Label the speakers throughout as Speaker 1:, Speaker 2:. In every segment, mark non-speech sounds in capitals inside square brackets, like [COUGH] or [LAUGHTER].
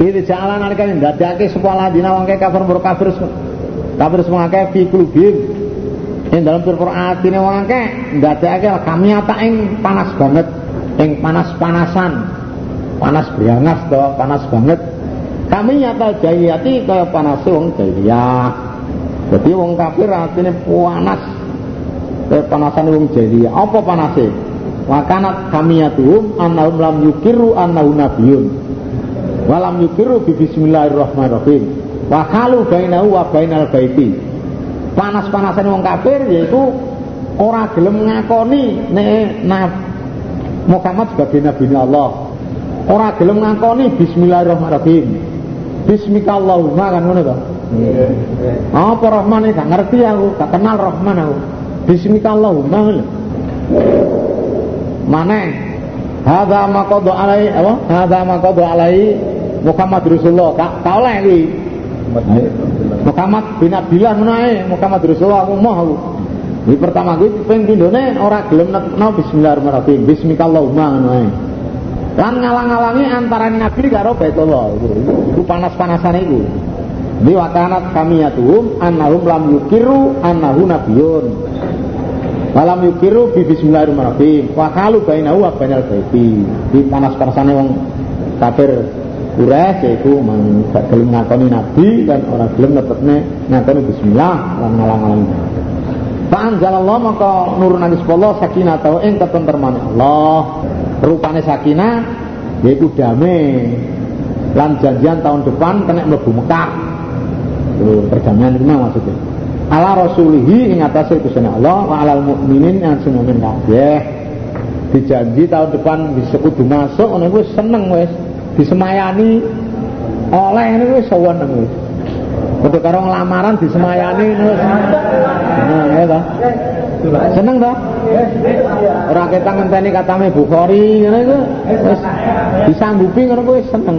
Speaker 1: Iki jalan nalika ndadekake sapa dina wong kafir mur kafir kafir semua akeh fi kulubim. Ing dalam pira atine wong akeh ndadekake kami ata ing panas banget, ing panas-panasan. Panas briangas to, panas banget. Kami nyata jahiliyati kaya panas wong jahiliyah. Jadi wong kafir atine panas. Kaya panasan wong jahiliyah. Apa panase? Wakanat kami yatuhum annahum lam yukiru annahu nabiyun walam yukiru bi bismillahirrahmanirrahim. Wa halu bainahu wa bainal baiti. Panas-panasan wong kafir yaitu ora gelem ngakoni nek nab Muhammad sebagai nabi Allah. Ora gelem ngakoni bismillahirrahmanirrahim. Bismika Allahumma kan ngono to? Apa Rahman gak ngerti aku gak kenal Rahman aku. Bismika Allahumma mana Hadza maqadu alai apa? Hadza maqadu alai Muhammad Rasulullah tak tak oleh iki. Muhammad bin Abdullah menae Muhammad Rasulullah aku mau aku. Ini pertama gue ping pindone ora gelem netno bismillahirrahmanirrahim. Bismikallahumma ngono ae. Lan ngalang-alangi antara Nabi karo Baitullah itu. Itu panas-panasan itu. Di wakanat kami yatuhum annahum lam yukiru annahu nabiyun. Walam yukiru bi bismillahirrahmanirrahim. Wa kalu bainahu wa bainal baiti. Di panas-panasane wong kafir Quraisy yaitu mang gak gelem ngakoni nabi dan orang gelem netepne ngakoni bismillah lan ngalang-alang. Allah maka nurun nangis Allah sakinah tau ing ketenterman Allah. Rupane sakinah yaitu damai lan janjian tahun depan kena mlebu Mekah. Itu perdamaian itu maksudnya. Ala rasulihi ing atase Gusti Allah wa alal mukminin yang semuanya kabeh. Dijanji tahun depan disebut masuk ngono seneng wis disemayani oleh ini wis seneng wis. Kudu karo lamaran disemayani wis. Nah, ya ta. Seneng ta? Ora ketan ngenteni katame Bukhari ngene iku wis disanggupi ngono kuwi seneng.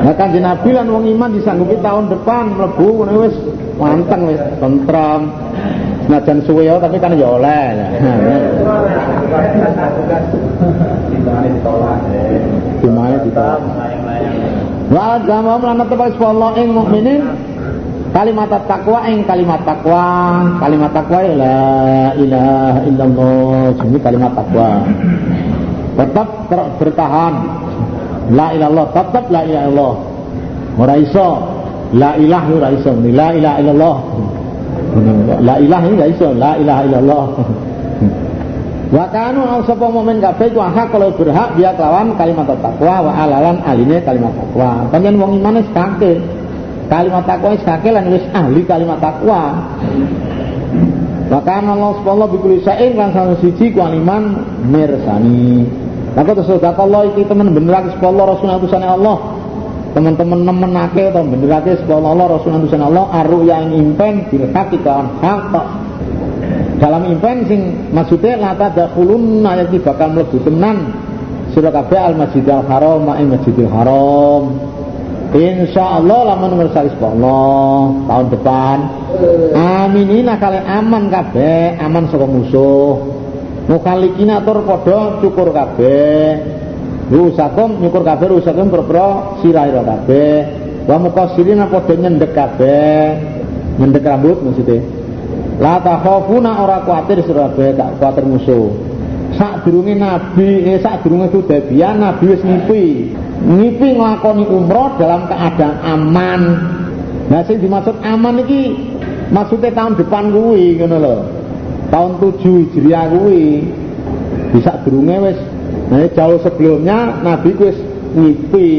Speaker 1: Nah Kanjeng Nabi lan wong iman disanggupi tahun depan mlebu ngono wis manteng wis tentram. Senajan suwe ya tapi kan ya oleh. [LAUGHS] Di mana ditolak. Wa agama lan tepas Allah ing mukminin. Kalimat takwa ing kalimat takwa kalimat takwa ya la ilaha illallah. Ini kalimat takwa tetap bertahan. La ilallah tetap la ilaha illallah ora la ilaha ora iso. La ilaha illallah. La ilaha ora iso. La ilaha illallah Wa kanu au sapa mukmin kabeh ku hak kalau berhak dia kelawan kalimat takwa wa alalan aline kalimat takwa. Panjen wong iman wis. Kalimat takwa wis kake lan wis ahli kalimat takwa. Wa kana Allah subhanahu bikuli sa'in lan salah siji ku iman mirsani. Maka terus Allah iki temen bener lagi Allah Rasul utusane Allah. Teman-teman nemenake atau benerake Allah Allah Rasul utusane Allah aru yang impen bil hakikan hak dalam impen sing maksudnya lata dakhulun ayat ini bakal mlebu tenan. Sira kabeh al masjidil haram ma masjidil haram. Insya Allah lamun ngersali Allah tahun depan. Aminina kalian aman kabeh aman saka musuh. Mukhalikina tur padha cukur kabeh. Rusakum nyukur kabeh rusakum berpro sirah kabeh. Wa mukasirina padha nyendek kabeh. Nyendek rambut maksudnya La takhafuna ora kuatir Surabaya gak kuatir musuh. Sak durunge Nabi, eh sak durunge Hudaybiyah Nabi wis ngipi. Ngipi nglakoni umroh dalam keadaan aman. Nah sing dimaksud aman iki maksudnya tahun depan kuwi ngono lho. Tahun 7 Hijriah kuwi. Bisa durunge wis nah jauh sebelumnya Nabi wis ngipi.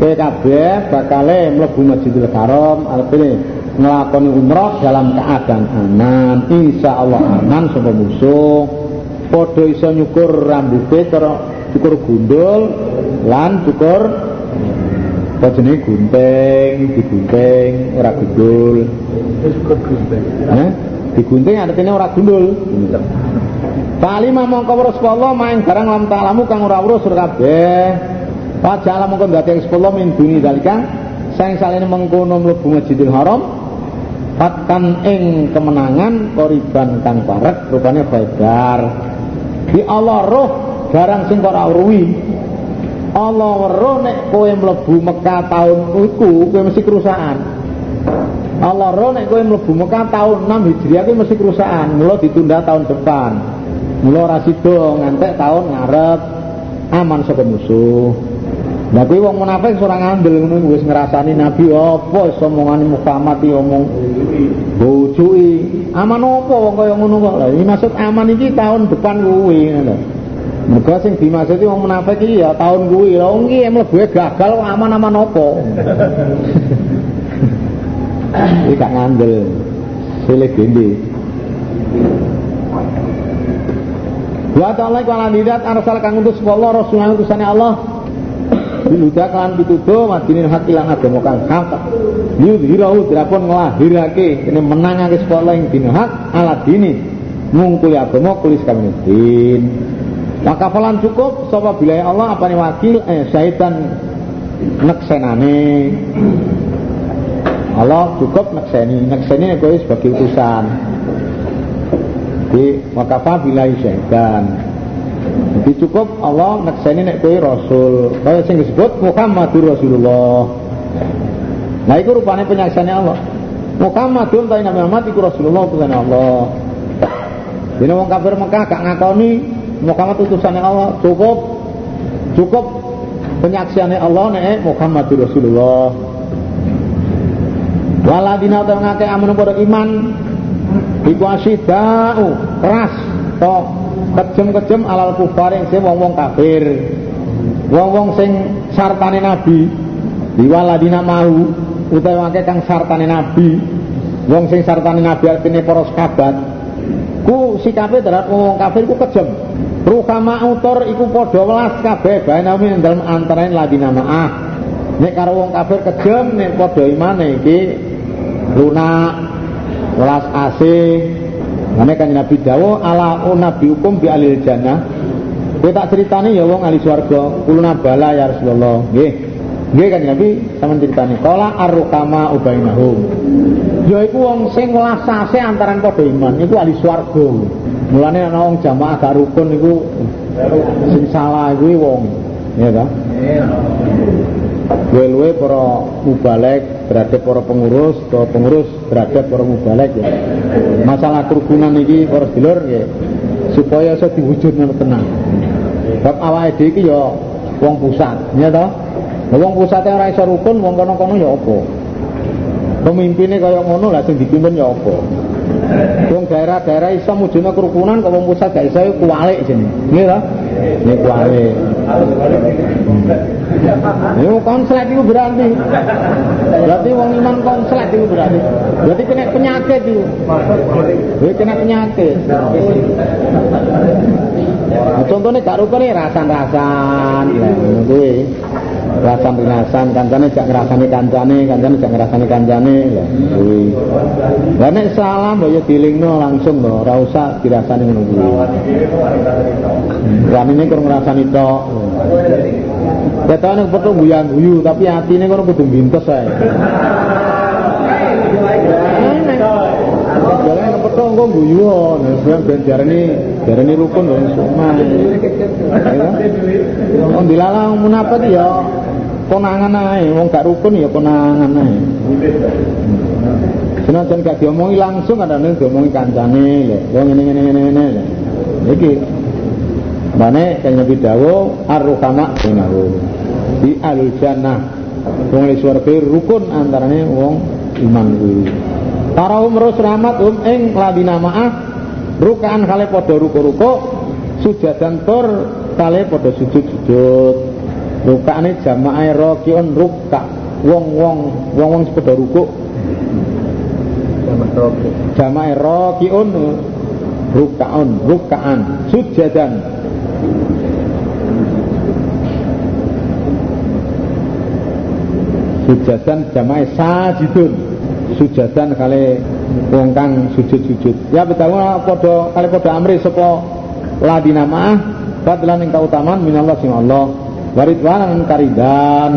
Speaker 1: PKB bakale mlebu Masjidil Haram artine ngelakoni umroh dalam keadaan aman. Insya Allah aman sama musuh. Podo iso nyukur rambutnya terus cukur gundul lan cukur apa jenis gunting digunting ora gundul. Cukur gunting eh? digunting artinya ora gundul. Kalima mongko Rasulullah main barang lam ta'lamu kang ora urus kabeh. Wajah mongko dadi sepuluh min duni dalika. Saing salene mengkono mlebu Masjidil Haram Fatkan ing kemenangan koriban kang parek rupanya Badar. Di Allah roh barang sing ora. Allah weruh nek kowe mlebu Mekah tahun iku kowe mesti kerusakan. Allah weruh nek kowe mlebu Mekah tahun 6 Hijriah kowe mesti kerusakan. Mula ditunda tahun depan. Mula ora sida ngantek tahun ngarep. Aman saka musuh Nah kuwi wong munafik ora ngandel ngono wis ngrasani nabi apa wis omongane Muhammad iki omong bojoki. Aman apa wong kaya ngono kok. Lah iki maksud aman iki tahun depan kuwi ngono. Mergo sing dimaksud wong munafik iki ya tahun kuwi. Lah wong iki mlebu gagal aman-aman apa. [LAUGHS] Iki gak ngandel. Sile gende. Wa ta'ala kala didat arsal kang utus Allah Rasulullah utusane Allah biluda kan pitudo madinin hak ilang agama kang hak yudhirahu dirapun ngelahirake ini menangake sekolah yang dini hak ala dini. Ngungkuli agama kulis kami din maka falan cukup sapa bilai Allah apa nih wakil eh syaitan neksenane. Allah cukup nekseni. Nekseni kowe sebagai utusan. Di wakafa bilai syaitan jadi cukup Allah nakseni nek kowe rasul. Kaya sing disebut Muhammadur Rasulullah. Nah itu rupanya penyaksiannya Allah. Muhammadun ta Nabi Muhammad iku Rasulullah utusan Allah. Dene wong kafir Mekah gak ngakoni Muhammad utusannya Allah, cukup cukup penyaksiannya Allah nek Muhammadur Rasulullah. Waladina ta ngake amun pada iman iku asyidau keras to kejem-kejem alal kufar yang sing wong-wong kafir. Wong-wong sing sartane nabi. Diwaladina mau utawa akeh kang sartane nabi. Wong sing sartane nabi artine para sahabat ku sikape terhadap wong kafir ku kejem Rukama utor iku padha welas kabeh. Bae nami dalem antarané ladina maah. Nek karo wong kafir kejem nek padha imane iki. Lunak welas asih Mane kan Nabi dawo ala nabi hukum bi alil jannah. Kowe tak ceritani ya wong ahli swarga, kuluna bala ya Rasulullah. Nggih. Nggih kan Nabi sampean ceritani. Qala ar-rukama ubainahum. Ya iku wong sing lasase antaran padha iman iku ahli swarga. Mulane ana wong jamaah gak rukun iku sing salah kuwi wong. Ya ta? Luwe-luwe para mubalek berada para pengurus atau pengurus berada para mubalek ya. Masalah kerukunan ini para sedulur ya supaya iso diwujudno tenang. Bab awake dhewe iki ya wong pusat, ya toh? Wong pusate ora rukun, wong kono-kono ya apa? Pemimpinnya kaya ngono lah sing dipimpin ya apa? Wong daerah-daerah iso mujudno kerukunan kok wong pusat gak iso kualik jenenge. Nggih toh? Ini kualik. Ini konslet itu berarti. Berarti wong iman konslet itu berarti. Berarti kena penyakit itu. Kena penyakit. Nah, contohnya gak rupanya rasan-rasan. Kuwi. Rasan-rasan kancane jak ngrasani kancane, kancane jak ngrasani kancane. Lah kuwi. Lah nek salah mbok ya dilingno langsung lho, ora usah dirasani ngono kuwi. Ramine kok ngrasani tok. Ketane petu guyang-guyu tapi atine kono kudu bintes ae. Jalan petu engko guyu ben ben jarane jarane rukun lho semua. Wong dilalang munafik ya konangan ae, wong gak rukun ya konangan ae. Senajan gak diomongi langsung kadang diomongi kancane lho. Wong ngene ngene ngene ngene lho. Iki Mane kang Nabi dawo ar-rukama bainahu. Di al-jannah. Wong li swarga rukun antarane wong iman kuwi. Para umrus rahmat um ing ladina ma'ah rukaan kale padha ruku-ruku sujadan tur kale padha sujud-sujud. Rukane jamaah rakiun rukka. Wong-wong wong-wong padha ruku. Jamaah rakiun rukaan rukaan sujadan sujadan jamaah sajidun sujadan kali wong kang sujud-sujud. Ya betawa padha kali padha amri sapa ladina ma'ah fadlan ing kautaman minallah sing Allah. Waridwan karidan.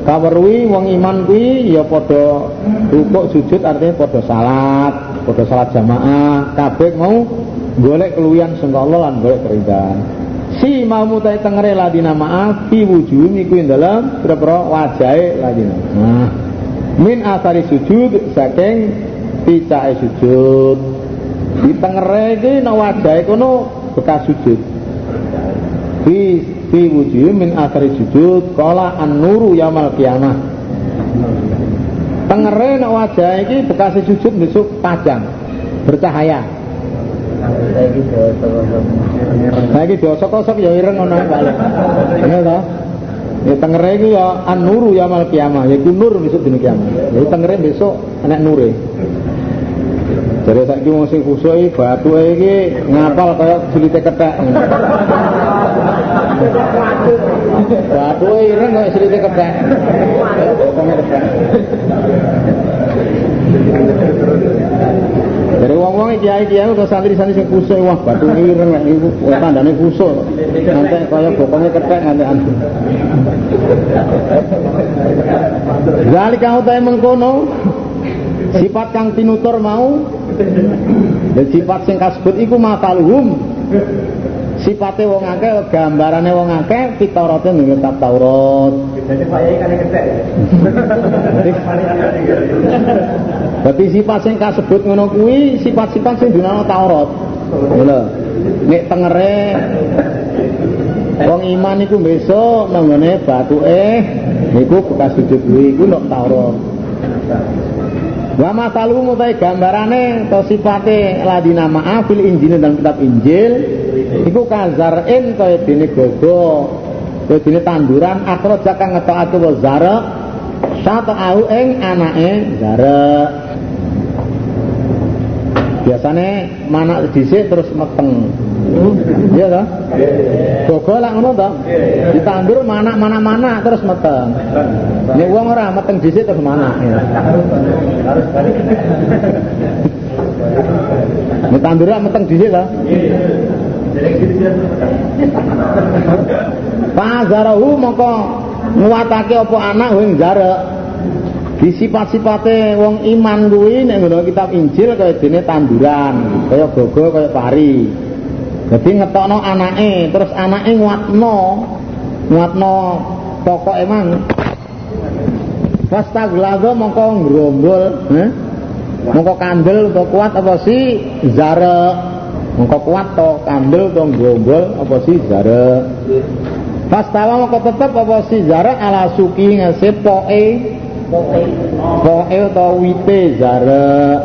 Speaker 1: Kawerwi wong iman kuwi ya padha rukuk sujud artinya padha salat padha salat jamaah. Kabeh mau golek keluyan sangka Allah lan golek keridan si mau mutai tengere ladina maaf fi wujuh iku ing dalem pira-pira wajahe min asari sujud saking picae sujud di tengere iki nek wajahe kono bekas sujud fi fi wujuh min asari sujud kala an-nuru yaumil kiamah tengere nek wajahe iki bekas sujud besok pajang bercahaya Saiki diosok-osok ya ireng ngono balik. Ya ta? Ya tengere iki ya an-nuru ya mal kiamah, ya nur besok dina kiamat. Ya tengere besok ana nure. Jadi saiki wong sing kusuk iki batuke iki ngapal kaya silite kethek. Batuke ireng kaya silite kethek. Pokoke kethek. Dari wong-wong kiai-kiai udah santri-santri sing kusuk wah batu ireng nek niku tandane kusuk. Nanti kaya bokonge kethek nganti anu. Zalika utahe mengkono sifat kang tinutur mau dan sifat sing kasebut iku mataluhum sipate wong akeh gambarane wong akeh pitarate ning kitab Taurat. Dadi kethek. Berarti sifat sing kasebut ngono kuwi sifat-sifat sing dinana Taurat. Lho. Nek tengere wong iman iku besok nangone batuke niku bekas sujud kuwi iku nek Taurat. Wa masalu mutai gambarane atau sifate ladina ma'afil injil dan kitab Injil iku kazarin kaya dene gogo kaya dene tanduran akhraja kang ngetokake wa zara satu au ing anake zara biasanya mana dhisik terus meteng iya toh? Gogo lah ngono toh? Ditandur mana mana mana terus meteng. Ini uang ora meteng dhisik terus mana ini tandur meteng dhisik toh? Pazarahu mongko nguatake apa anak wing jarak di sifat-sifate wong iman kuwi nek ngono kitab Injil kaya dene tanduran, kaya gogo, kaya pari. Jadi ngetokno anake, terus anake nguatno, nguatno pokok emang. Fastaglaza mongko ngrombol, eh? Mongko kandel to kuat apa sih zare? Mongko kuat to kandel to ngrombol apa sih zare? Fastawa mongko tetep apa sih zare ala suki ngase poke Poke utawa wite zara.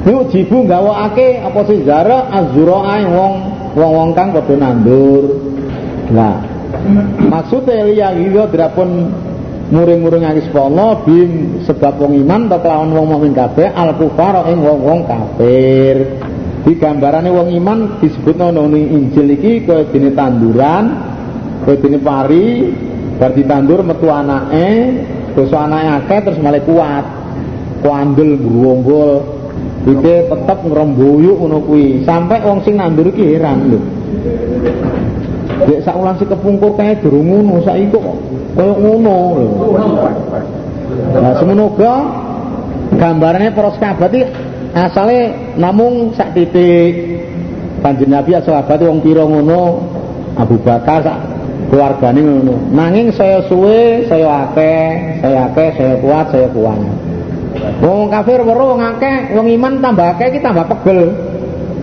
Speaker 1: Iku jibu gawakake apa sih zara azurae wong wong-wong kang padha nandur. Nah, maksudnya liya iya drapun muring-muring ngis pono bim sebab wong iman ta kelawan wong mukmin kabeh al kufar ing wong-wong kafir. Di gambarane wong iman disebutno nang Injil iki kaya dene tanduran, kaya dene pari, bar ditandur metu anake dosa anake akeh terus malah kuat kuandel ngrombol iki tetep ngrembuyuk ngono kuwi sampai wong sing nandur iki heran lho sak ulang si kepungkur kae durung ngono saiki kok koyo ngono lho Nah semoga gambarnya para sahabat iki asale namung sak titik Kanjeng Nabi sahabat wong pira ngono Abu Bakar sak keluargane ngono. Nanging saya suwe, saya akeh, saya akeh, saya kuat, saya kuat. Wong kafir weruh wong akeh, wong iman tambah akeh iki tambah pegel.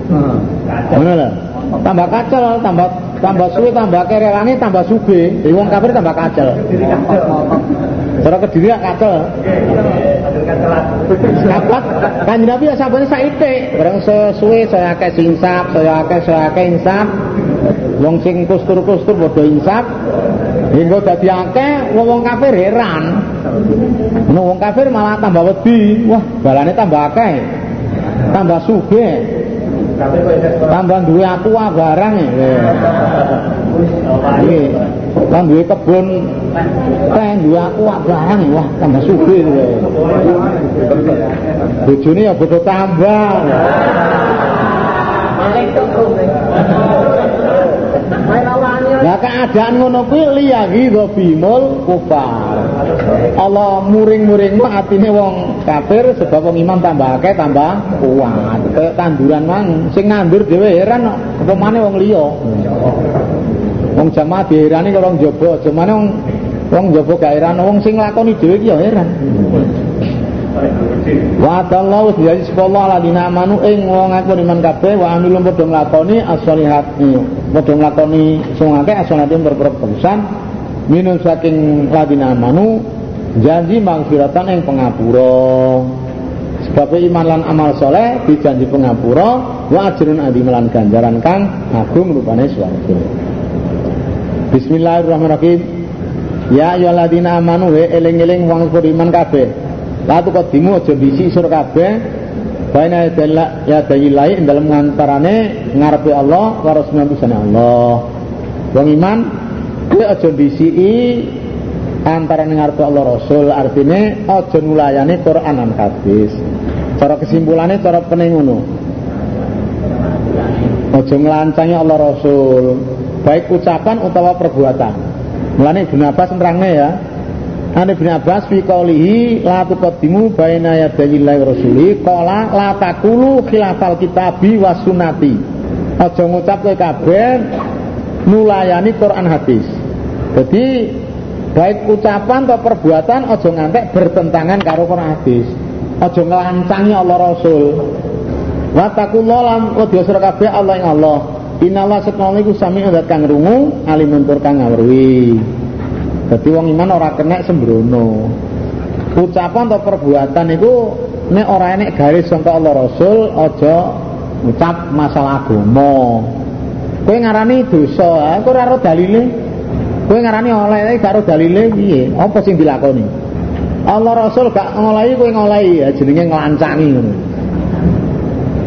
Speaker 1: Hmm. Ngono lho. Tambah kacel, tambah tambah suwe, tambah akeh relane tambah suge. Jadi wong kafir tambah kacel. Cara kediri kacel. Kapat kan Nabi ya sabane saite, bareng sesuwe saya akeh sinsap, saya akeh saya akeh insap. Wong sing kustur-kustur padha insaf. Hingga dadi akeh wong kafir heran. Ono wong kafir malah tambah wedi. Wah, balane tambah akeh. Tambah sugih. Tambah duwe aqua barang ya. Duwe kebun teh duwe aqua barang wah tambah sugih. Bojone ya bodo tambah. Keadaan ngono kuwi liyaghi bimul kufar. Allah muring-muring atine wong kafir sebab wong iman tambah akeh tambah kuat. Kayak tanduran mang sing nandur dhewe heran kok upamane wong liya. Wong jamaah diherani karo wong jaba, jemane wong wong jaba gak heran, wong sing lakoni dhewe iki ya heran. Wa tallahu jadi sepuluh dina amanu ing wong aku iman kabeh wa amilum padha nglakoni as-sholihat. Padha nglakoni sing akeh as-sholihatin berperusan minum saking ladina amanu janji mangfiratan ing pengapura. Sebab iman lan amal soleh dijanji pengapura wa ajrun adi melan ganjaran kang agung rupane swarga. Bismillahirrahmanirrahim. Ya ayyuhalladzina amanu he eling-eling wong iman kabeh. Latu kodimu aja bisi sur kabeh Baina ya dayi lai dalam ngantarane ngarepe Allah wa rasulullah bisane Allah. Wong iman kuwi aja bisi antarane ngarepe Allah Rasul artine aja nulayani Quran lan hadis. Cara kesimpulannya cara pening ngono. Aja Allah Rasul, baik ucapan utawa perbuatan. Mulane Ibnu Abbas ya, An Ibnu Abbas fi qoulihi la tuqaddimu baina yadayillahi rasuli qala la taqulu khilafal kitabi was sunnati. Aja ngucap kowe kabeh nulayani Quran hadis. Jadi baik ucapan atau perbuatan aja ngantek bertentangan karo Quran hadis. Aja nglancangi Allah Rasul. Wa taqullah lam wedya sira kabeh Allah ing Allah. Innallaha satana iku sami zat kang rungu alimun tur kang ngawruhi. Jadi wong iman ora kena sembrono. Ucapan atau perbuatan itu nek ora enek garis sangka Allah Rasul aja ucap masalah agama. Kowe ngarani dosa, kowe ora dalile. Kowe ngarani oleh karo dalile piye? Apa sing dilakoni? Allah Rasul gak ngolehi kowe ngolehi ya jenenge nglancangi.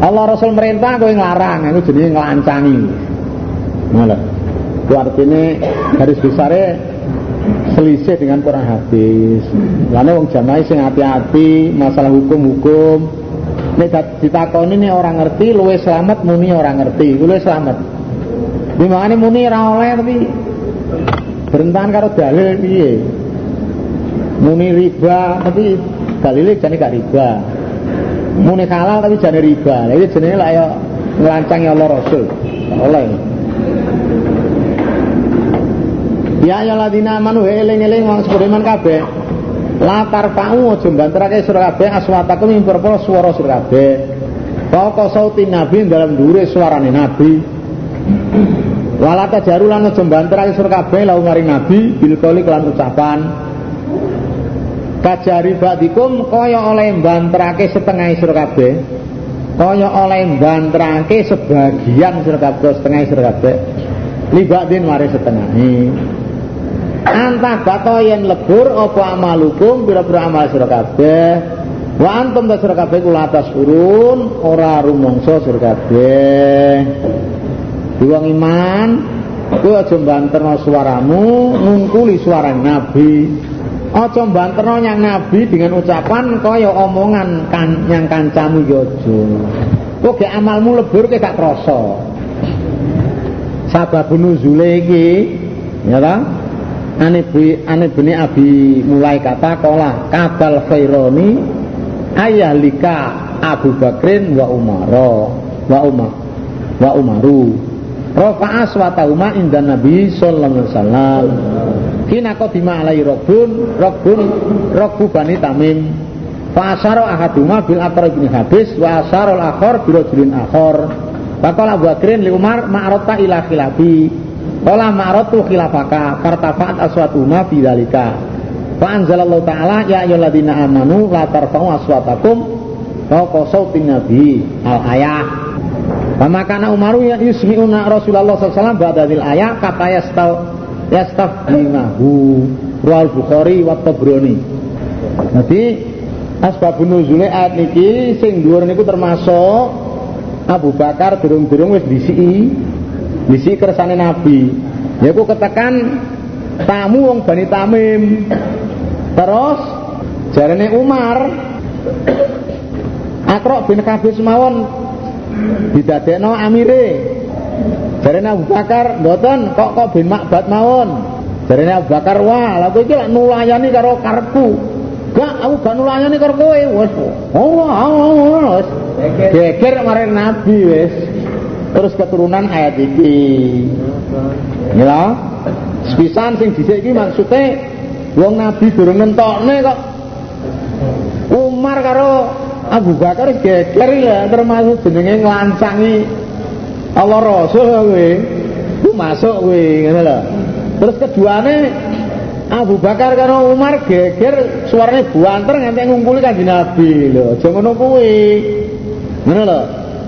Speaker 1: Allah Rasul merintah kowe nglarang, itu jenenge nglancangi. Ngono. Itu artinya garis besarnya selisih dengan Quran hadis. Lalu wong jamaah sing hati-hati masalah hukum-hukum. Nek ditakoni nih orang ngerti, luwe selamat muni orang ngerti, luwe selamat. Di mana muni ora oleh tapi berentangan karo dalil piye? Muni riba tapi dalile jane gak riba. Muni halal tapi jane riba. Lah iki jenenge lak ya nglancangi Allah Rasul. Oleh. Ya ya ladina amanu eling-eling wong sepuriman kabeh. La tarfa'u aja banterake sira kabeh aswatakum ing pira swara sira kabeh. Poko sauti nabi dalam dure suarane nabi. Wala tajaru lan aja banterake sira kabeh lau maring nabi bil qoli kelan ucapan. Kajari badikum kaya oleh banterake setengah sira kabeh. Kaya oleh banterake sebagian sira kabeh setengah sira kabeh. Libadin mari setengahi antah bato yen lebur apa amalukum pira-pira amal sira kabeh. Wa antum ta sira kabeh kula atas urun ora rumangsa sira kabeh. Wong iman kowe aja banterno suaramu ngungkuli suara nabi. Aja banterno yang nabi dengan ucapan kaya omongan kan yang kancamu yo aja. Kok amalmu lebur ke gak krasa? Sababun nuzule iki ya ta ane bi ane bini abi mulai kata kola kabal khaironi lika Abu Bakrin wa Umaro wa Umar wa Umaru. Rafa'a swatahuma inda Nabi sallallahu alaihi wasallam. Kina qadima alai rabbun rabbun rabbu bani tamim. Fa asyara ahaduma bil aqrab bin habis wa asyara al-akhar bi rajulin akhar Faqala Abu Bakrin li Umar ma'rata ila khilafi Qala ma'ratu khilafaka kartafa'at aswatuma fi dzalika. Fa anzalallahu ta'ala ya ayyuhalladzina amanu la tarfa'u aswatakum fawqa sautin nabi al ayah. Fama kana Umaru ya yusmi'una Rasulullah sallallahu alaihi wasallam ba'da dzil ayah kata yastau yastafdimahu Rual Bukhari wa Tabrani. Jadi asbabun nuzule ayat niki sing dhuwur niku termasuk Abu Bakar durung-durung wis disiki Misi kersane Nabi. Yaiku ketekan tamu wong Bani Tamim. Terus jarane Umar Akrok bin Kabir semawon didadekno amire. Jarene Abu Bakar mboten kok kok bin Makbat mawon. Jarene Abu Bakar wah lha kowe iki lak nulayani karo karepku. Gak aku gak nulayani karo kowe wis. Oh, wis. Geger mare Nabi wis. Terus keturunan ayat iki. Ya. Sepisan sing dhisik iki maksude wong Nabi durung nentokne kok. Umar karo Abu Bakar geger ya termasuk jenenge nglancangi Allah Rasul kowe ku masuk kowe ngono lho. Terus keduane Abu Bakar karo Umar geger suarane buanter nganti ngungkuli kanjeng Nabi lho. Aja ngono kuwi. Ngono lho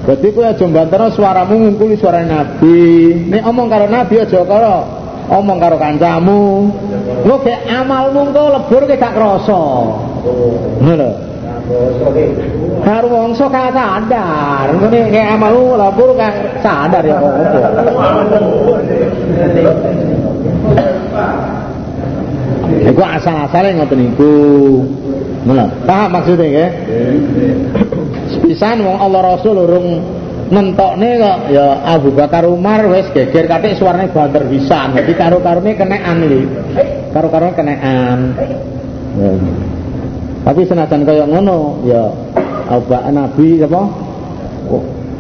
Speaker 1: dadi kowe aja banterno suaramu ngungkuli suara Nabi nek omong karo Nabi aja karo omong karo kancamu lho gek amalmu kok lebur ke gak krasa ngono lho Karo wongso ka sadar, ngene nek amalmu labur ka sadar ya kok. Iku asal-asale ngoten niku. Ngono. Paham maksudnya nggih? Sepisan wong Allah Rasul urung nentokne kok. Ya Abu Bakar Umar wis geger katik suarane banter pisan. Dadi karo-karone kenekan iki. Karo-karone kenekan. Tapi senajan kaya ngono ya Abu Nabi apa?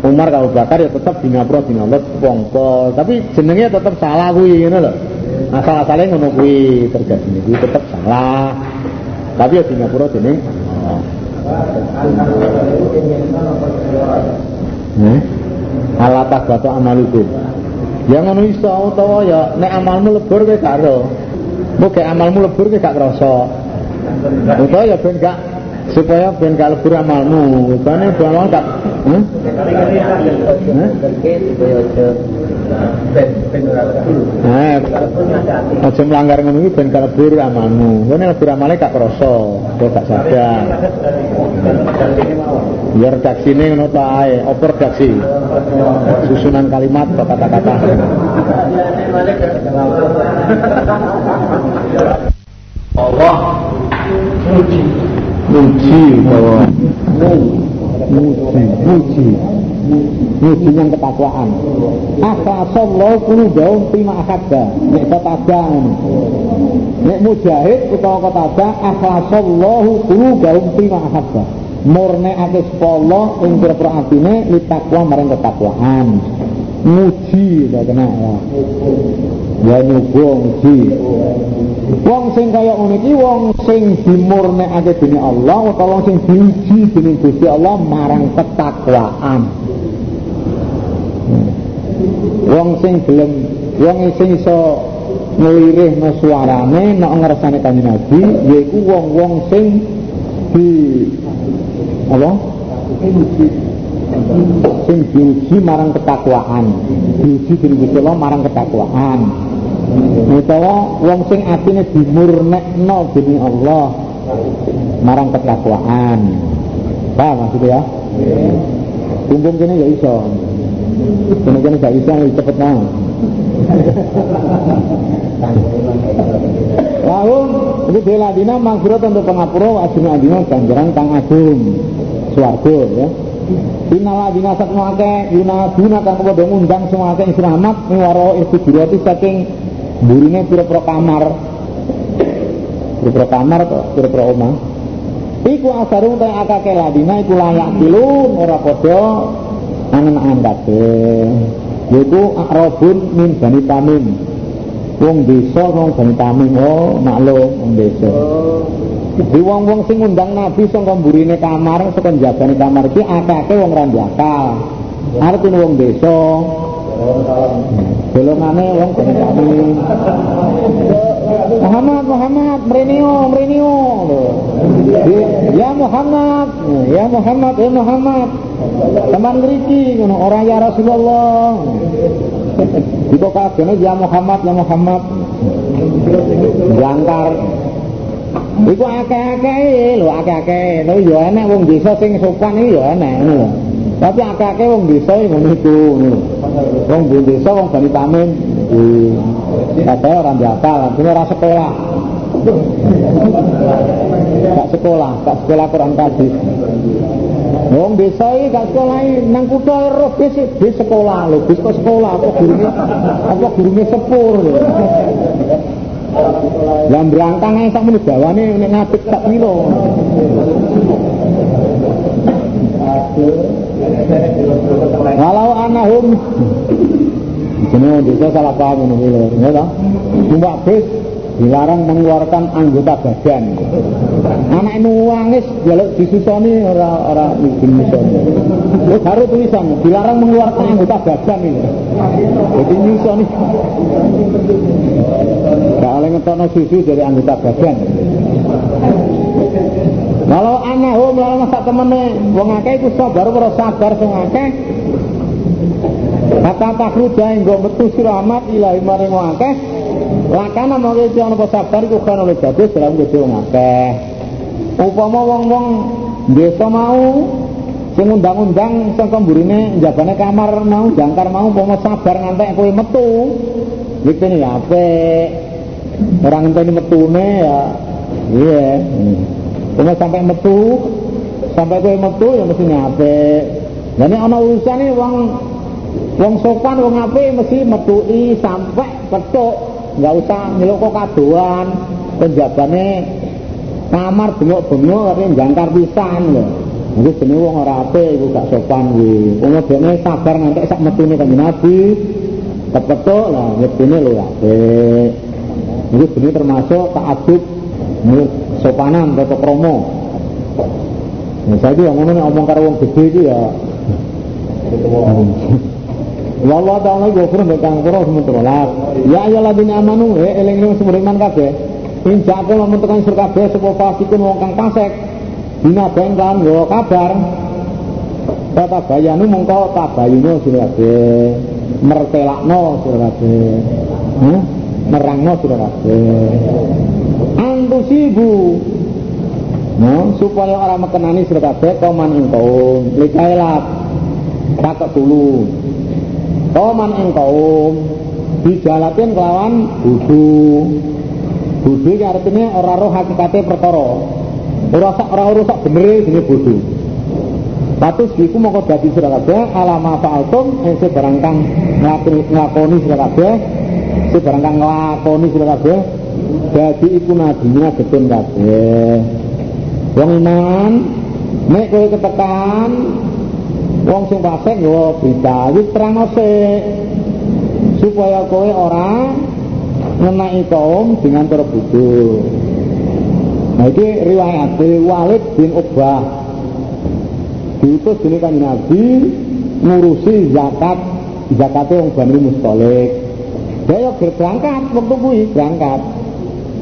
Speaker 1: Umar kalau Bakar ya tetap di ngapro di ngapro pongpol tapi jenengnya tetap salah kuwi ngono lho. Asal asalnya ngono kuwi terjadi kuwi tetap salah. Tapi ya di ngapro jeneng Eh? Alatah batu amalukum. Ya ngono iso utawa ya nek amalmu lebur kowe gak ro. Muga amalmu lebur kowe gak krasa. Utawa ya ben gak supaya ben gak lebur amalmu. Bane amal gak aja melanggar ngono iki ben gak lebur amalmu. Kowe lebur amale gak krasa, kowe gak sadar. Ya redaksine ngono ta ae, apa redaksi? Susunan kalimat atau kata-kata. Allah muji muji bahwa muji muji. Muji yang ketakwaan. Akhasallahu kulu daun prima akhadda nek kotaga nek mujahid utawa kotaga akhasallahu kulu daun prima akhadda murne ake sepolo ing pira-pira atine litakwa marang ketakwaan. Muji ya kena. Ya ya nyugo muji wong sing kaya ngono iki wong sing dimurnekake dening Allah utawa wong sing diuji dening Gusti Allah marang ketakwaan wong sing gelem wong sing iso nglirihno suarane nek ngersane kanjeng Nabi yaiku wong-wong sing di apa? Sing diuji marang ketakwaan diuji dening Gusti Allah marang ketakwaan utawa wong sing atine dimurnekno dening Allah marang ketakwaan paham maksudnya ya? Kumpul kene ya iso. Kene kene gak iso ya cepet nang Lalu itu bela dina mangfirat untuk pengapura wa ajrun adina ganjaran kang agung swarga ya. Inala dina sak ngake yunaduna kang padha ngundang semua akeh selamat iku durati saking burine pira-pira kamar. Pira-pira kamar to, pira-pira omah. Iku asarung ta akake ladina iku layak dilun ora padha angen-angen kabeh. Yaiku akrabun min bani tamim. Wong desa wong bani tamim oh maklum wong desa. Di wong-wong sing ngundang Nabi saka mburine kamar, saka njagane kamar iki akeh wong ra ndakal. Artine wong desa. Golongane wong tamim. Muhammad, Muhammad, merinio, merinio. Ya Muhammad, ya Muhammad, ya Muhammad. Teman ngriki ngono ora ya Rasulullah. Itu kabehane ya Muhammad, ya Muhammad. Jangkar. Iku akeh-akeh lho, akeh-akeh. Lho ya enek wong desa sing sopan iki ya enek. Tapi akeh-akeh wong desa ngono iku ngono. Wong desa wong Bani Tamim Kabeh ora ndakal, artinya ora sekolah. Gak sekolah, gak sekolah Quran hadis. Wong desa iki gak sekolah nang kutha ero bis bis sekolah lho, bis kok sekolah apa gurune apa gurune sepur. Lah brangkang ae sak menit nek ngadeg sak piro. Kalau anahum Jenenge desa salah paham ngono kuwi ya. Numpak bis dilarang mengeluarkan anggota badan. Anak nuwangis jaluk disusoni ora ora mungkin nyusoni. Lu baru tulisan dilarang mengeluarkan anggota badan ini. Jadi nyusoni. Gak oleh ngetokno susu dari anggota badan. Kalau anak home lalu masa temene wong akeh iku sabar ora sabar sing akeh. Kata takruja enggo metu sira amat ilahi maring wong akeh Lakana mongke ana apa sabar iku kan oleh bagus dalam gede wong akeh. Upama wong-wong desa mau sing undang-undang saka mburine njabane kamar mau jangkar mau upama sabar ngantek kowe metu. Iki ne apik. Ora ngenteni metune ya iya. Upama sampai metu sampai kowe metu ya mesti apik. Lah nek ana urusane wong wong sopan wong apik mesti metui sampai petuk nggak usah nyeluk kok kadoan penjabane kamar bengok-bengok tapi jangkar pisan lho Iku jenenge wong ora apik iku gak sopan kuwi. Wong dene sabar ngantek sak metune kanjeng Nabi. Kepetuk lah metune lho apik. Iku jenenge termasuk ta'addub sopanan atau kromo. Nah, saya juga ngomong ngomong karo wong gede iki ya. Wallah ta'ala gofur bekang kuro sementara Ya ayoladina amanu eh eling-eling semuriman kabeh. Inja aku lamun tekan sur kabeh sapa fasikun wong kang fasik. Dina ben kan kabar. Kata bayanu mongko tabayuno sira kabeh. Mertelakno sira kabeh. Hah merangno sira Antusibu No, supaya orang mekenani sira kabeh koman ing kaum likailat kakek dulu Kauman ing kaum dijalatin kelawan budu. Budu iki artinya ora roh hakikate perkara. Ora sak ora rusak bener jenenge budu. Patus iku mongko dadi sira kabeh alama fa'altum ing barang kang nglakoni sira kabeh barang kang nglakoni sira dadi iku nadine getun kabeh. Wong iman nek kowe ketekan Wong sing fasik yo berita iki terang supaya kowe ora ngenai kaum dengan terbudu. Nah ini riwayat Walid bin Uqbah. Diutus dini kan Nabi ngurusi zakat zakatnya yang Bani Mustolik dia berangkat waktu kuwi berangkat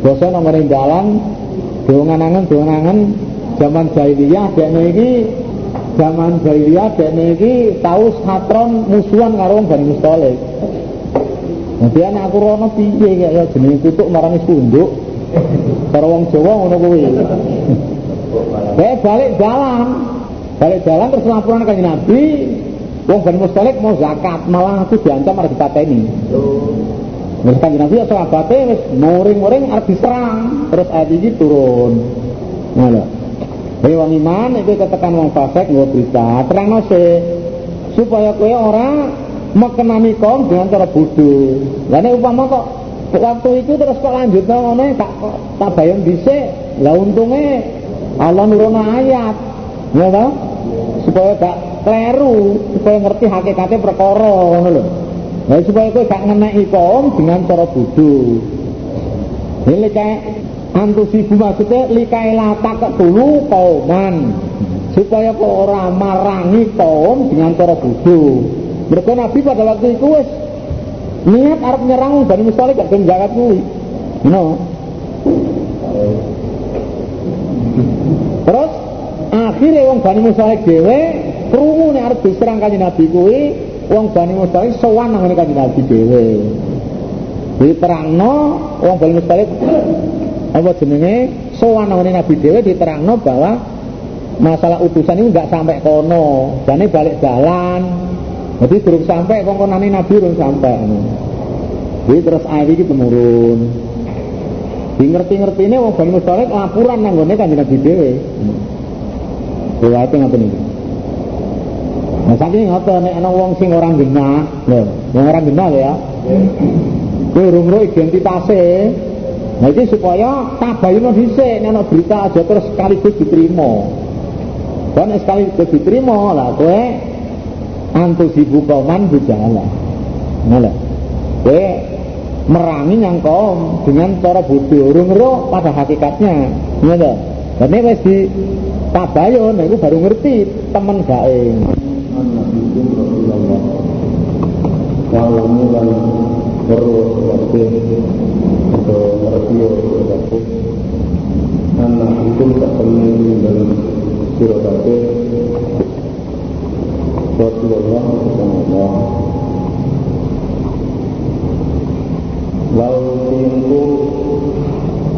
Speaker 1: dosa nomor dalan dongan-angan dongan-angan zaman jahiliyah dia ini zaman jahiliyah dekne iki tau satron musuhan karo wong Bani Mustalik. Nanti anak aku rono piye ya jenenge kutuk marani sunduk. Karo wong Jawa ngono kuwi. Saya balik jalan. Balik jalan terus laporan ke Nabi, wong Bani Mustalik mau zakat, malah aku diancam harus dipateni. Terus kan Nabi ya sahabate wis muring-muring arep diserang, terus ayat ini turun. Ngono. Kowe wong iman itu ketekan wong fasik nggo berita, terangno sih supaya kowe ora mekenani kaum dengan cara bodoh. Lah nek umpama kok waktu itu terus kok lanjut ngono tak tak bayang dhisik. Lah untunge Allah nurono ayat. Ya? Supaya gak kleru, supaya ngerti hakikatnya perkara ngono lho. Nah, supaya kowe gak ngeneki kaum dengan cara bodoh. Ini kayak antusibu maksudnya likai lata ketulu kauman supaya kau orang marangi kaum dengan cara bodoh. Mereka nabi pada waktu itu wes niat arep nyerang Bani Mustalik gak jagat kuwi. No. Terus akhirnya wong Bani Mustalik dhewe krungu nek arep diserang kanjeng Nabi kuwi wong Bani Mustalik sowan nang kanjeng Nabi dhewe. Diterangno wong Bani Mustalik apa jenenge? Sowan nang Nabi dhewe diterangno bahwa masalah utusan ini enggak sampai kono. Jane balik jalan jadi durung sampai kongkonane Nabi durung sampai. Jadi terus ayat ini temurun
Speaker 2: Di ngerti-ngertine wong Bani Mustalik laporan nang Kanjeng Nabi dhewe. Riwayate ngoten iki. Nah saking ngoten nek ana wong sing ora genah, lho, wong ora genah ya. Kowe urung identitase. Nah iki supaya tabayun dhisik nek ana berita aja terus sekaligus diterima. Dan sekaligus diterima lah kowe antusibu kauman bujala. Nah, kowe merangi yang kaum dengan cara urung pada hakikatnya. Ngono. Dan ini wis di tabayun itu baru ngerti teman gawe.
Speaker 1: Kalau mulan terus waktu atau ngerti waktu anak itu tak pernah dalam sirotake Rasulullah Rasulullah Lalu tingku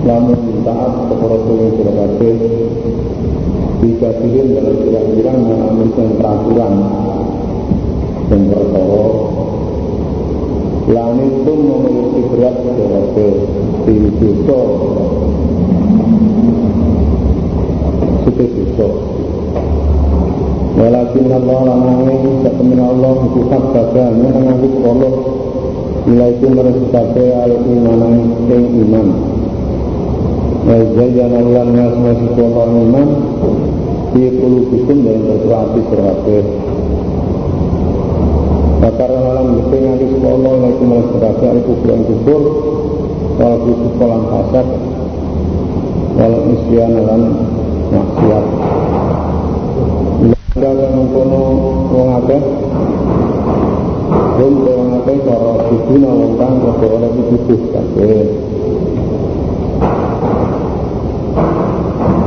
Speaker 1: Lamun taat kepada Rasulullah sirotake Dikasihin dalam kira-kira mengalami peraturan dan perkara Langit pun memiliki berat sebagai di dosa Sudah dosa Walakin Allah lamangin Setemin Allah Kukat badan Menangis Allah. Nilai itu meresukake al-imanan Yang iman. Wajajan Allah Nas masih Allah iman Di kulubikum Dan bersuati serhatir Bakar malam nganti Allah Nilai itu meresukake al-kubur Al-kubur Walau sekolah kasar Walau isyan Walau maksiat Dalam mengkono wong akeh Hum wong akeh kang rada oleh dituduh kabeh.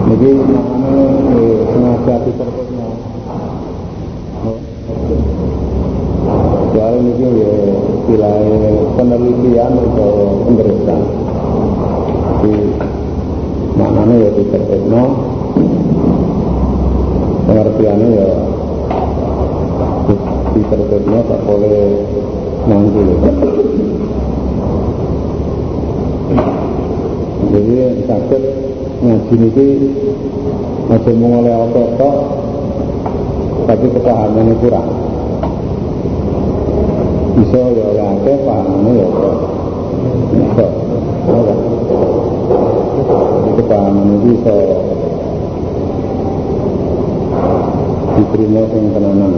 Speaker 1: Jadi maknanya eh, sengaja ditertibno. Soalnya ini ya istilah penelitian atau pemeriksaan. Jadi maknanya ya ditertibno pengertiannya ya di tertibnya tak boleh nanti jadi sakit ngaji ini mau oleh otot tapi kepahamannya kurang bisa ya oleh akeh ya bisa kepahaman itu bisa diterima yang tenanan.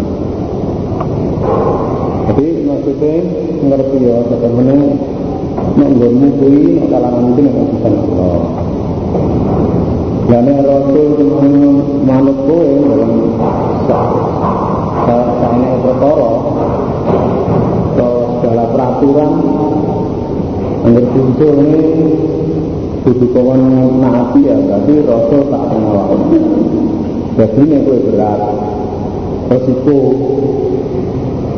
Speaker 1: Jadi maksudnya ngerti ya bagaimana nak nggonmu kuwi nak kalangan iki nek bisa Allah Lane Rasul manut kowe dalam saene perkara peraturan Angger muncul ini kudu kawan naati ya berarti Rasul tak kenal Jadi ini kue berat resiko.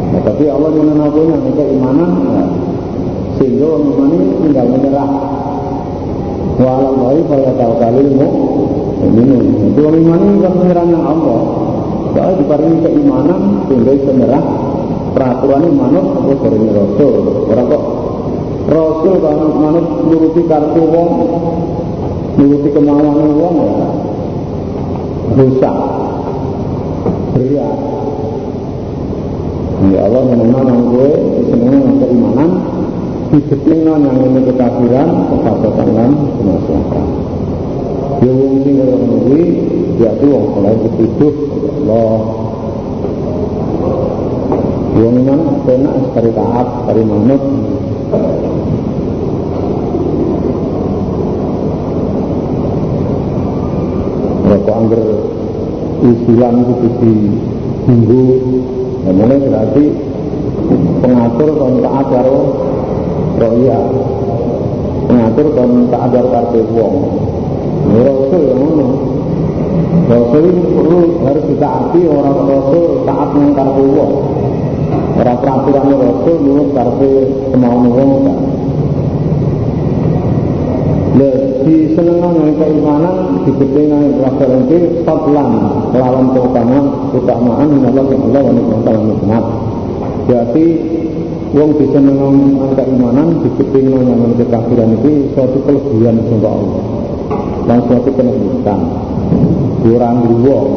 Speaker 1: Nah, tapi Allah mengenalkan yang keimanan ya. sehingga orang iman ini tinggal menyerah. Tahu kali mau minum. Itu orang iman ini kan menyerah yang Allah. Soalnya diparingi keimanan sehingga menyerah peraturan ini manut apa dari Rasul. Orang kok. Rasul kan manut nuruti kartu wong, nuruti kemauan wong ya. Dosa. Berat ya Allah mengenal nang gue seneng nang keimanan disetingno nang ini kekafiran kefasatan lan kemaslahatan ya wong sing kaya kuwi ya tuh wong oleh dituduh Allah iman enak sekali taat sekali manut Rokok angger usulan itu di minggu dan ini berarti pengatur kon taat karo roya pengatur kon taat karo kartu wong. Ini rasul yang mana? Rasul perlu harus ditaati orang rasul taat dengan kartu wong orang peraturan rasul menurut kartu kemauan wong kan di senengan keimanan di kepengan rasul itu fadlan lawan keutamaan keutamaan Allah Allah wa nikmat nikmat berarti wong bisa menang angka imanan dikepingin nyaman kekafiran itu suatu kelebihan untuk Allah. Dan suatu kenikmatan. Kurang wong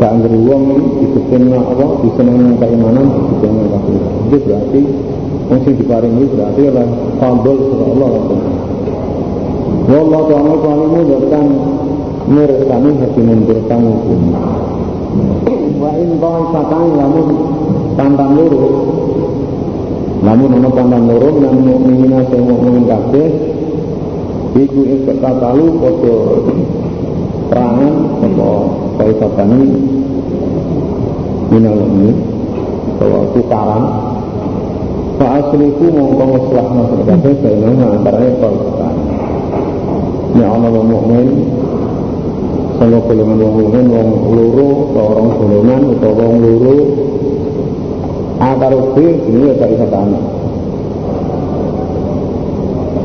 Speaker 1: gak ngeri wong dikepingin apa? Bisa menang angka imanan dikepingin kekafiran itu berarti yang sing diparingi berarti adalah fadl surah Allah Wallah ta'ala kalimu dan kami hakimun bertanggung hukum wa in ta'ifatan lamun pantang loro lamun ana pantang loro nang mukminina sing mukmin kabeh. Iku ing kekatalu padha perangan apa ta'ifatan minal ini bahwa tukaran. Fa asliku mongko ngeslah masuk kabeh bainahuma antarane ta'ifatan Ya Allah mukmin sama golongan wong mukmin wong loro orang golongan utawa wong loro A karo B ini ya gak bisa tanah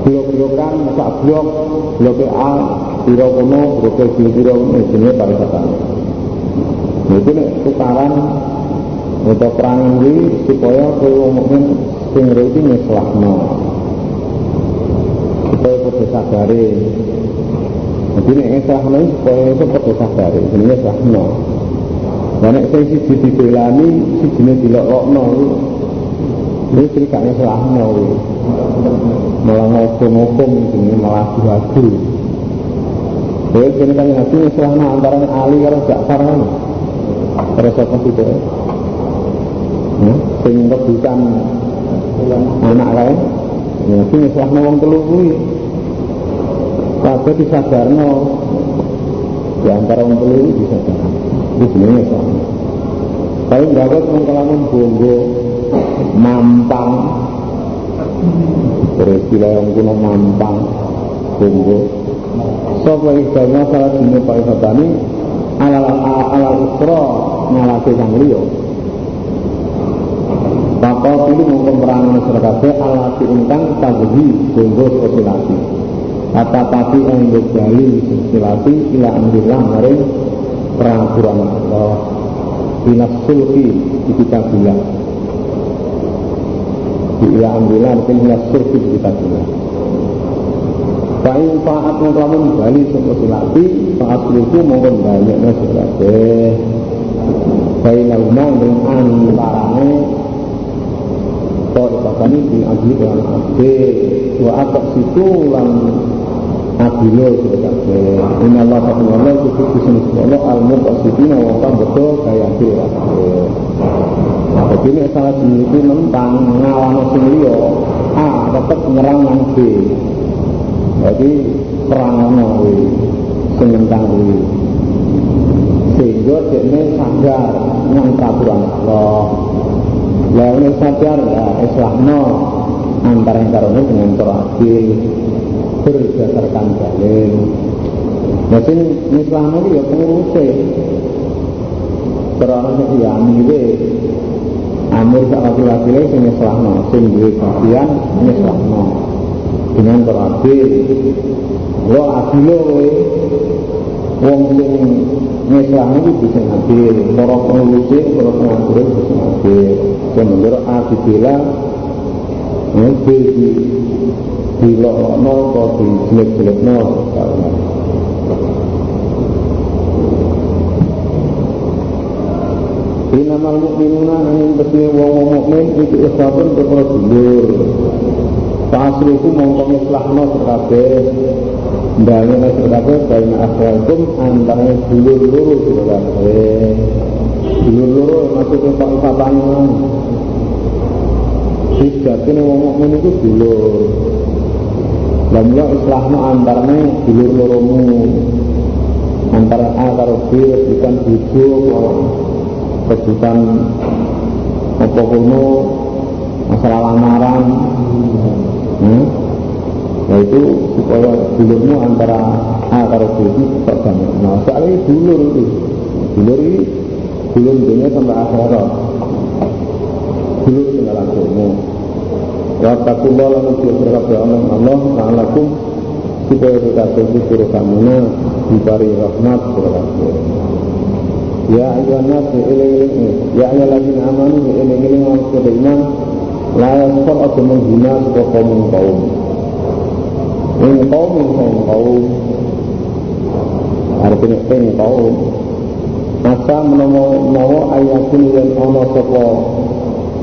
Speaker 1: blok-blokan sak blok blok A piro kono blok B piro ini jenenge pariwisata. Itu nih tukaran untuk perangan ini supaya kalau mukmin sing iki nyeslahno supaya kudu sadare. Jadi nek ngesrahno supaya itu padha sadare, jenenge sahno. Lah nek sing siji dibelani, sijine dilokokno. Ini cerikane selahno malah ngomong-ngomong ini malah lagu Jadi ini kan ngaji selahno antara Ali karo Ja'far kan Terus apa sih itu ya, Sing anak lain. Ngaji selahno wong telu kabeh disadarno di antara orang telu disadarno itu sebenarnya kalau nggak ada kelamun bongo mampang. Terus yang kuno mampang bongo Sopo istilahnya salah dino Pak Ifatani alal alal usra ngalasi sang liya. Bapak pilih mengkomprangan perangan masyarakat alati ingkang taghi bongo sosialasi kata tapi yang berjali silati ila amrillah maring peraturan Allah. Binas sulki di kita bila ila amrillah mungkin binas sulki di kita bila Fa'in fa'at mengkelamun bali sebuah silati Fa'at luku mungkin banyaknya silati Fa'in alumah dengan antarane Kau dikatakan ini adil dengan adil Wa atak situ lan adilo kabeh inna Allah ta'ala Allah itu bisa Allah al muqasidina wa kang betul kaya dhewe jadi ini salah jenis itu mentang ngawano A tetep nyerang yang B jadi perang ono kuwi sing mentang kuwi sehingga dekne sadar nang peraturan Allah lah ini sadar ya islahno antara yang karone dengan terakhir berdasarkan dalil. Sing Islam itu ya pengurusnya. Terus ya amire amir sak laki-laki sing Islamno, sing duwe bagian Islamno. Dengan beradil. Lo adil kowe wong sing Islam itu bisa adil, para pengurusnya, para pengatur bisa adil. Sementara adilah ya, di dilokno apa dijelek-jelekno Inamal mukminuna angin besi wong wong mukmin itu ikhwatun perkara dulur. Fasruku mongko ngislahno kabeh. Ndalene kabeh baina akhwaikum antara dulur loro kabeh. Dulur loro maksudnya Pak Ipatane. Sejatine wong mukmin itu dulur. Dan ya islahmu antarane dulur loromu antara A karo B bukan bujuk rebutan apa masalah lamaran hmm? yaitu supaya dulurmu antara A karo B itu tetap banyak nah soalnya dulur itu dulur ini dulur dunia sampai akhirat dulur tinggal agama Wa takullah lan ujiya berkata Allah Allah Ta'alakum supaya kita sisi suruh rahmat berkata Ya ayuhan nas iling-iling Ya ayyuhalladzina amanu iling-iling wong beriman la yasfar aja menghina sapa kaum kaum. Kaum kaum artinya kaum. Masa menawa ayatun yang ana sapa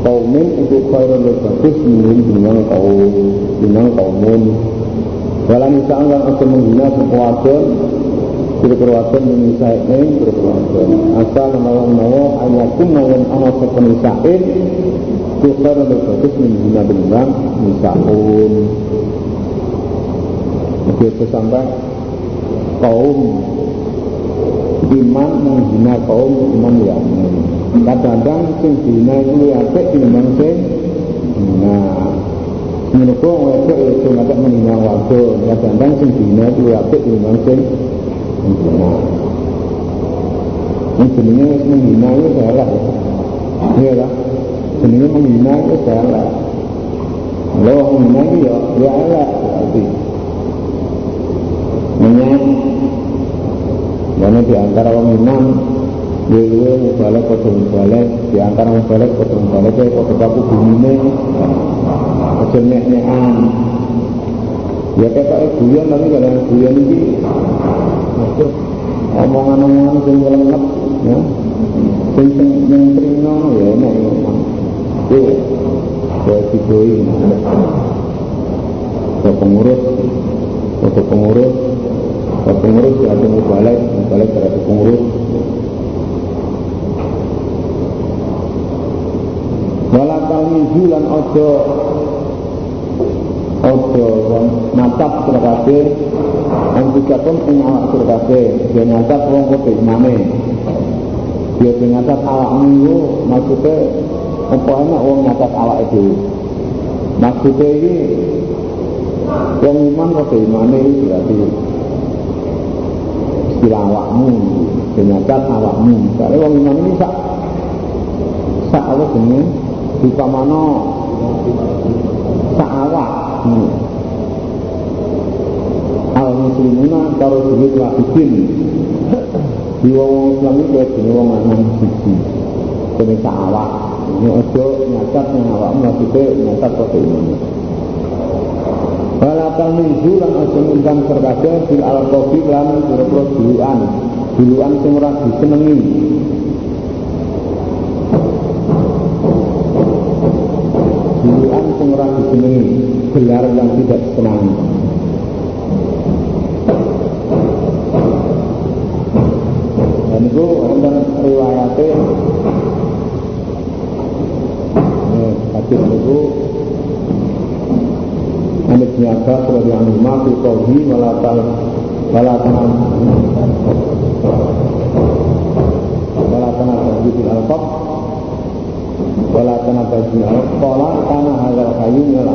Speaker 1: kaumin itu khairul bagus minum kaum dengan kaumun. Dalam misalnya aja menghina sapa wadon berperwakilan menisain berperwakilan asal menawa-nawa ayakum yang ana sapa lebih bagus menghina beneran Misaun Begitu sampai Kaum Iman menghina kaum iman yang Kadang-kadang sing dina itu apik tinimbang sing Nah Menurutku wedok itu ngajak menghina waktu Kadang-kadang sing dina itu apik tinimbang sing Nah Ini jenenge menghina itu salah Iya lah jenenge menghina itu salah kalau menghina itu ya ya elek berarti menyang karena di antara orang minang Dewe balik kode balik di antara balik kode balik itu kode kaku bumine aja nek-nekan ya kayak guyon tapi kalau guyon ini omongan-omongan sing lengkap ya sing sing yang trino ya itu saya diboi ke pengurus. Ke pengurus. Ke pengurus ya ada balik. Balik ke pengurus. Wala talmizu lan ojo. Ojo natap sira kabeh antikapun ing awak sira kabeh dia natap wong kowe imame dia natap awakmu maksudnya apa enak wong nyatat awak itu maksudnya ini wong iman kok imane berarti istilah awakmu nyatat awakmu. Soalnya wong iman ini sak sak apa jenis di mana sak awak. Hmm. al muslimuna karo duit wahidin. Di wong Islam itu jenis wong lanang siji jenis sak awak ini ojo nyacat yang awakmu maksudnya nyacat kode ini Walakan minggu lan ojo ngundang serkade bil alkofi lan pura-pura duluan. Duluan sing ora disenengi. Duluan sing ora gelar yang tidak disenangi. Dan itu wonten riwayatnya hadis itu Anis nyata sebagai anima fi qawhi walatan walatan walatan abadi bil alqab walatan abadi bil alqab qala kana hadzal hayy min al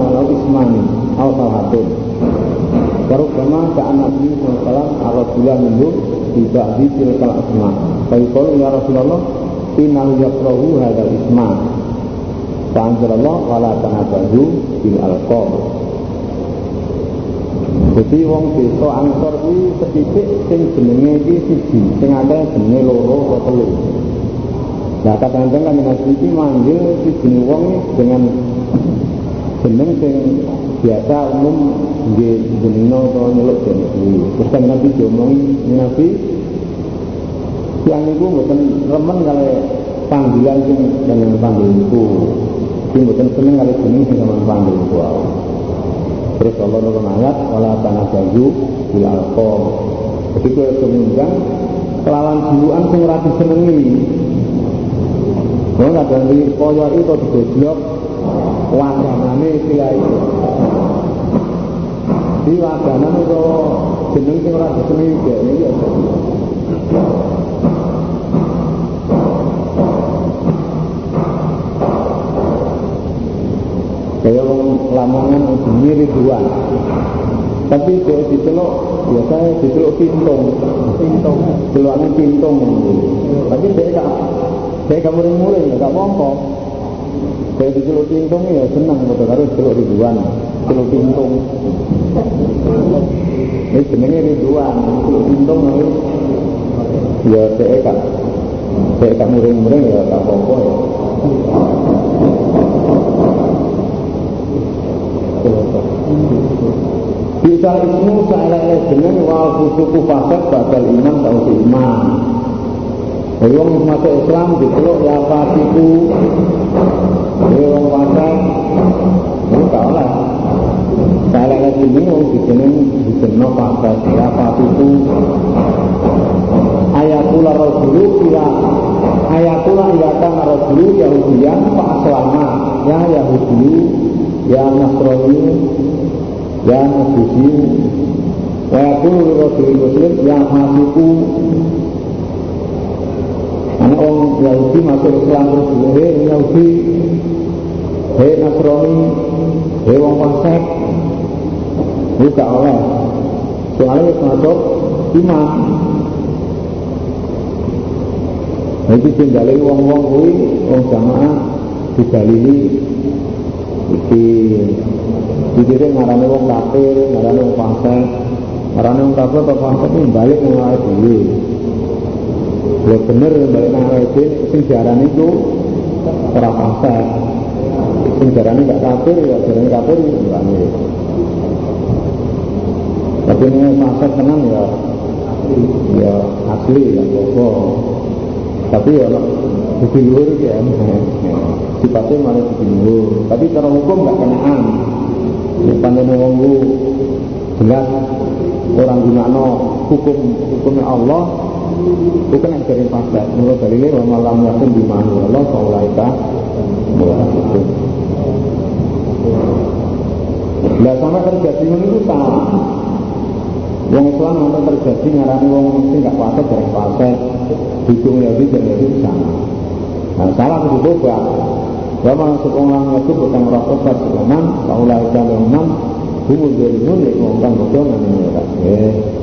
Speaker 1: walau ismani aw salahatun Karukama ka'an Nabi SAW Tidak di ya Rasulullah innahu yakrahu hadzal isma. Fa anzalallah wala tanabadu bil alqab. Jadi wong desa ansor kuwi sethithik sing jenenge iki siji sing akeh jenenge loro atau telu. Nah kadang-kadang kan Nabi iki manggil si jeneng wong dengan jeneng sing biasa umum nggih jenengno utawa nyeluk jeneng kuwi. Terus kan Nabi diomongi Nabi yang itu bukan remen kalau panggilan sing dengan panggil itu sing bukan seneng kalau jeneng sing sama panggil itu terus Allah nurun ayat wala tanasaju bil alqab jadi kalau kemudian kelawan jiluan sing ora disenengi. Nggak ada koyo itu digojlok wadanane kiai di wadanan itu jeneng sing ora disenengi ya Kaya orang lamongan sendiri dua. Tapi kalau diceluk, biasanya diceluk pintung. Pintung. Celuannya pintung. Tapi dia tak, dia gak muring-muring, gak mongko. Kayak di celuk cintung ya senang betul harus celuk ribuan, celuk cintung. Ini jenenge ribuan, celuk cintung harus ya saya kan, saya kan muring-muring ya tak apa ya. Bisa ismu saelek jeneng wal fusuku fasad badal iman tau iman. Jadi masuk Islam dipeluk ya fasiku. Jadi orang fasad itu gak oleh. Saelek jeneng wong dijeneng dijeneng fasad ya fasiku. Ayatullah Rasulu ila Ayatullah iyaka Rasulu Yahudiyan Pak Selama Ya Yahudi Ya Nasrani Ya Nabi Wa yakulu Rasul Muslim Ya Masiku Karena orang Yahudi masuk Islam terus Hei Yahudi Hei Nasrani Hei Wong Pasek Itu gak oleh Soalnya masuk iman Itu tinggalin wong-wong kuwi wong jamaah didalili iki dikira ngarane wong kafir, ngarane wong fasik, ngarane wong kafir atau fasik ini balik nang awake dhewe. Ya bener balik nang awake dhewe sing diarani iku ora fasik. Sing diarani gak kafir ya diarani kafir ya Tapi ini fasik tenang ya. Ya asli ya apa tapi ya bukti luhur ya [LAUGHS] sifatnya malah bukti luhur. Tapi cara hukum nggak kenaan ya panjang wong jelas orang gunakno hukum hukumnya Allah itu kan yang dari fasad menurut dalilnya wa malam yakin di mana Allah faulaika itu Nah sama terjadi itu salah Wong Islam nanti terjadi ngarani wong sing gak fasik dari fasik Dukung Yahudi dan Yahudi sama Nah salah itu berubah Bahwa masuk orang itu bukan saat sekoman Kaulah ikan leman Humul jarimun ya ngomong betul nanti